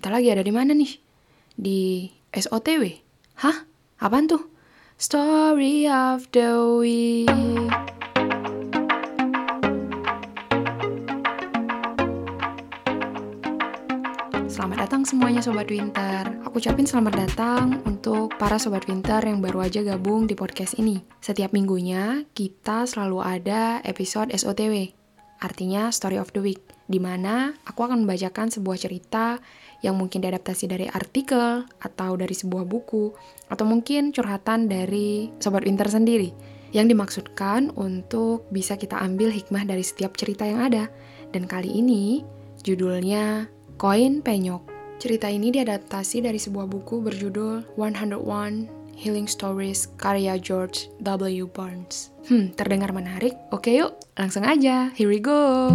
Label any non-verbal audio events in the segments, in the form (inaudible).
Kita lagi ada di mana nih? Di SOTW? Hah? Apaan tuh? Story of the Week. Selamat datang semuanya Sobat Winter. Aku ucapin selamat datang untuk para Sobat Winter yang baru aja gabung di podcast ini. Setiap minggunya, kita selalu ada episode SOTW, artinya Story of the Week, di mana aku akan membacakan sebuah cerita yang mungkin diadaptasi dari artikel atau dari sebuah buku atau mungkin curhatan dari sobat winter sendiri yang dimaksudkan untuk bisa kita ambil hikmah dari setiap cerita yang ada. Dan kali ini judulnya Koin Penyok. Cerita ini diadaptasi dari sebuah buku berjudul 101 Healing Stories karya George W. Barnes. Hmm, terdengar menarik? Oke yuk, langsung aja. Here we go.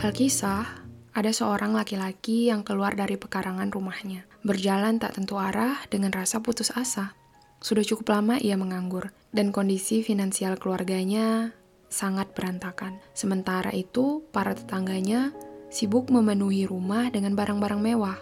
Alkisah, ada seorang laki-laki yang keluar dari pekarangan rumahnya, berjalan tak tentu arah dengan rasa putus asa. Sudah cukup lama ia menganggur, dan kondisi finansial keluarganya sangat berantakan. Sementara itu, para tetangganya sibuk memenuhi rumah dengan barang-barang mewah.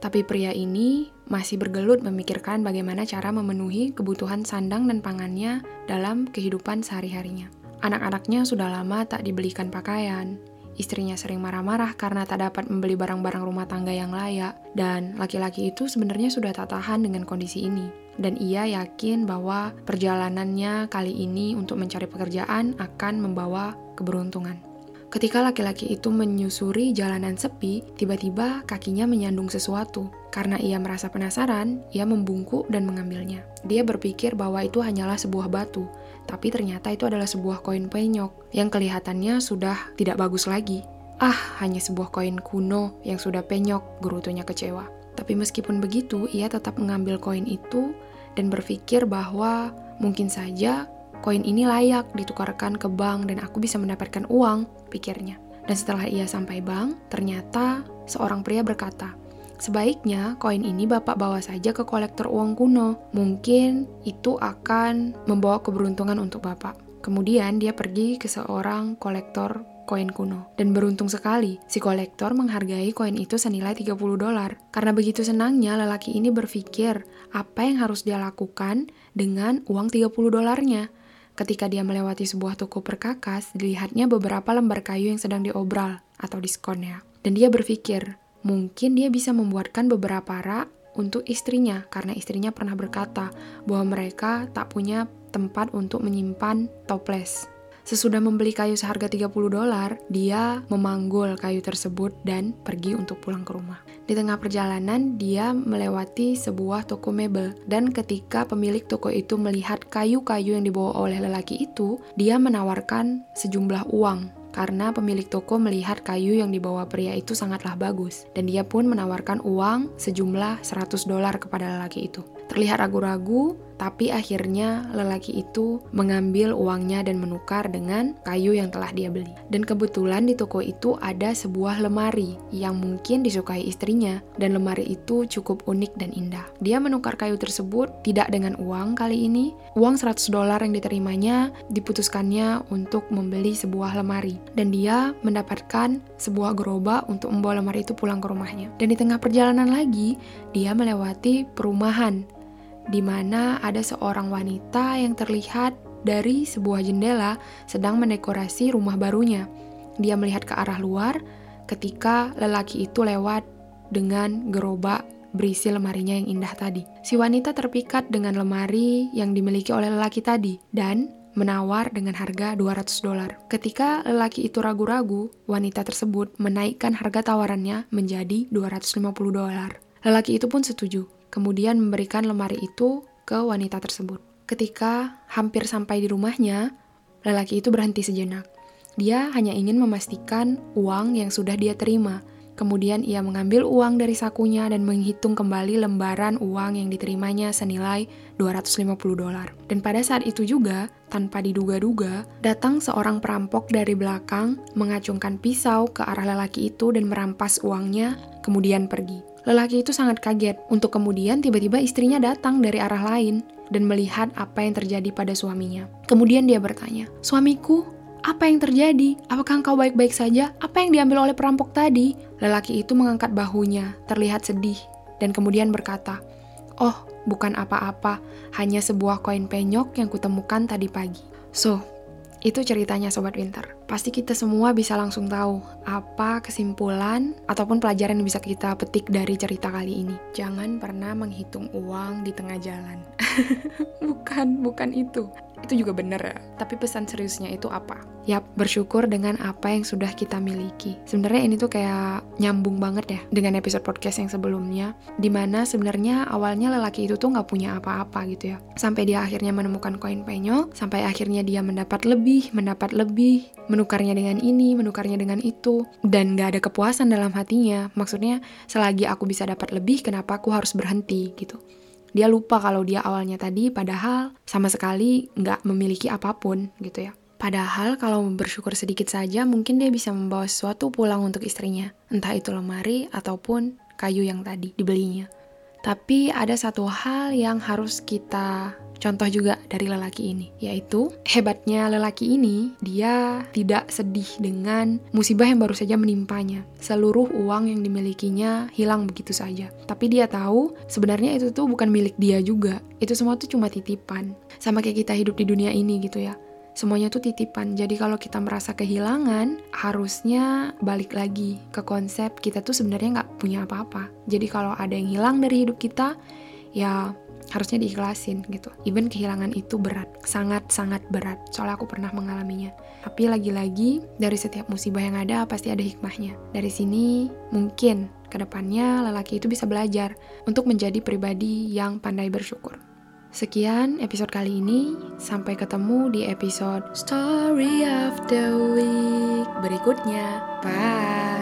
Tapi pria ini masih bergelut memikirkan bagaimana cara memenuhi kebutuhan sandang dan pangannya dalam kehidupan sehari-harinya. Anak-anaknya sudah lama tak dibelikan pakaian, Istrinya sering marah-marah karena tak dapat membeli barang-barang rumah tangga yang layak, dan laki-laki itu sebenarnya sudah tak tahan dengan kondisi ini. Dan ia yakin bahwa perjalanannya kali ini untuk mencari pekerjaan akan membawa keberuntungan. Ketika laki-laki itu menyusuri jalanan sepi, tiba-tiba kakinya menyandung sesuatu. Karena ia merasa penasaran, ia membungkuk dan mengambilnya. Dia berpikir bahwa itu hanyalah sebuah batu, tapi ternyata itu adalah sebuah koin penyok yang kelihatannya sudah tidak bagus lagi. Ah, hanya sebuah koin kuno yang sudah penyok, gerutunya kecewa. Tapi meskipun begitu, ia tetap mengambil koin itu dan berpikir bahwa mungkin saja koin ini layak ditukarkan ke bank dan aku bisa mendapatkan uang, pikirnya. Dan setelah ia sampai bank, ternyata seorang pria berkata, Sebaiknya koin ini Bapak bawa saja ke kolektor uang kuno. Mungkin itu akan membawa keberuntungan untuk Bapak. Kemudian dia pergi ke seorang kolektor koin kuno. Dan beruntung sekali, si kolektor menghargai koin itu senilai 30 dolar. Karena begitu senangnya, lelaki ini berpikir apa yang harus dia lakukan dengan uang 30 dolarnya. Ketika dia melewati sebuah toko perkakas, dilihatnya beberapa lembar kayu yang sedang diobral atau diskon ya. Dan dia berpikir, Mungkin dia bisa membuatkan beberapa rak untuk istrinya karena istrinya pernah berkata bahwa mereka tak punya tempat untuk menyimpan toples. Sesudah membeli kayu seharga 30 dolar, dia memanggul kayu tersebut dan pergi untuk pulang ke rumah. Di tengah perjalanan, dia melewati sebuah toko mebel dan ketika pemilik toko itu melihat kayu-kayu yang dibawa oleh lelaki itu, dia menawarkan sejumlah uang karena pemilik toko melihat kayu yang dibawa pria itu sangatlah bagus, dan dia pun menawarkan uang sejumlah 100 dolar kepada lelaki itu. Terlihat ragu-ragu, tapi akhirnya lelaki itu mengambil uangnya dan menukar dengan kayu yang telah dia beli. Dan kebetulan di toko itu ada sebuah lemari yang mungkin disukai istrinya, dan lemari itu cukup unik dan indah. Dia menukar kayu tersebut tidak dengan uang kali ini. Uang 100 dolar yang diterimanya diputuskannya untuk membeli sebuah lemari. Dan dia mendapatkan sebuah gerobak untuk membawa lemari itu pulang ke rumahnya. Dan di tengah perjalanan lagi, dia melewati perumahan di mana ada seorang wanita yang terlihat dari sebuah jendela sedang mendekorasi rumah barunya. Dia melihat ke arah luar ketika lelaki itu lewat dengan gerobak berisi lemarinya yang indah tadi. Si wanita terpikat dengan lemari yang dimiliki oleh lelaki tadi dan menawar dengan harga 200 dolar. Ketika lelaki itu ragu-ragu, wanita tersebut menaikkan harga tawarannya menjadi 250 dolar. Lelaki itu pun setuju kemudian memberikan lemari itu ke wanita tersebut. Ketika hampir sampai di rumahnya, lelaki itu berhenti sejenak. Dia hanya ingin memastikan uang yang sudah dia terima. Kemudian ia mengambil uang dari sakunya dan menghitung kembali lembaran uang yang diterimanya senilai 250 dolar. Dan pada saat itu juga, tanpa diduga-duga, datang seorang perampok dari belakang mengacungkan pisau ke arah lelaki itu dan merampas uangnya, kemudian pergi. Lelaki itu sangat kaget untuk kemudian tiba-tiba istrinya datang dari arah lain dan melihat apa yang terjadi pada suaminya. Kemudian dia bertanya, "Suamiku, Apa yang terjadi? Apakah engkau baik-baik saja? Apa yang diambil oleh perampok tadi? Lelaki itu mengangkat bahunya, terlihat sedih, dan kemudian berkata, Oh, bukan apa-apa, hanya sebuah koin penyok yang kutemukan tadi pagi. So, itu ceritanya Sobat Winter. Pasti kita semua bisa langsung tahu apa kesimpulan ataupun pelajaran yang bisa kita petik dari cerita kali ini. Jangan pernah menghitung uang di tengah jalan. (laughs) bukan, bukan itu itu juga bener ya. Tapi pesan seriusnya itu apa? Yap, bersyukur dengan apa yang sudah kita miliki. Sebenarnya ini tuh kayak nyambung banget ya dengan episode podcast yang sebelumnya, di mana sebenarnya awalnya lelaki itu tuh nggak punya apa-apa gitu ya. Sampai dia akhirnya menemukan koin penyok, sampai akhirnya dia mendapat lebih, mendapat lebih, menukarnya dengan ini, menukarnya dengan itu, dan nggak ada kepuasan dalam hatinya. Maksudnya, selagi aku bisa dapat lebih, kenapa aku harus berhenti gitu. Dia lupa kalau dia awalnya tadi padahal sama sekali nggak memiliki apa pun gitu ya. Padahal kalau bersyukur sedikit saja mungkin dia bisa membawa sesuatu pulang untuk istrinya. Entah itu lemari ataupun kayu yang tadi dibelinya. Tapi ada satu hal yang harus kita contoh juga dari lelaki ini, yaitu hebatnya lelaki ini, dia tidak sedih dengan musibah yang baru saja menimpanya. Seluruh uang yang dimilikinya hilang begitu saja. Tapi dia tahu sebenarnya itu tuh bukan milik dia juga. Itu semua tuh cuma titipan. Sama kayak kita hidup di dunia ini gitu ya semuanya tuh titipan. Jadi kalau kita merasa kehilangan, harusnya balik lagi ke konsep kita tuh sebenarnya nggak punya apa-apa. Jadi kalau ada yang hilang dari hidup kita, ya harusnya diikhlasin gitu. Even kehilangan itu berat, sangat-sangat berat. Soalnya aku pernah mengalaminya. Tapi lagi-lagi dari setiap musibah yang ada pasti ada hikmahnya. Dari sini mungkin ke depannya lelaki itu bisa belajar untuk menjadi pribadi yang pandai bersyukur. Sekian episode kali ini. Sampai ketemu di episode Story of the Week berikutnya. Bye.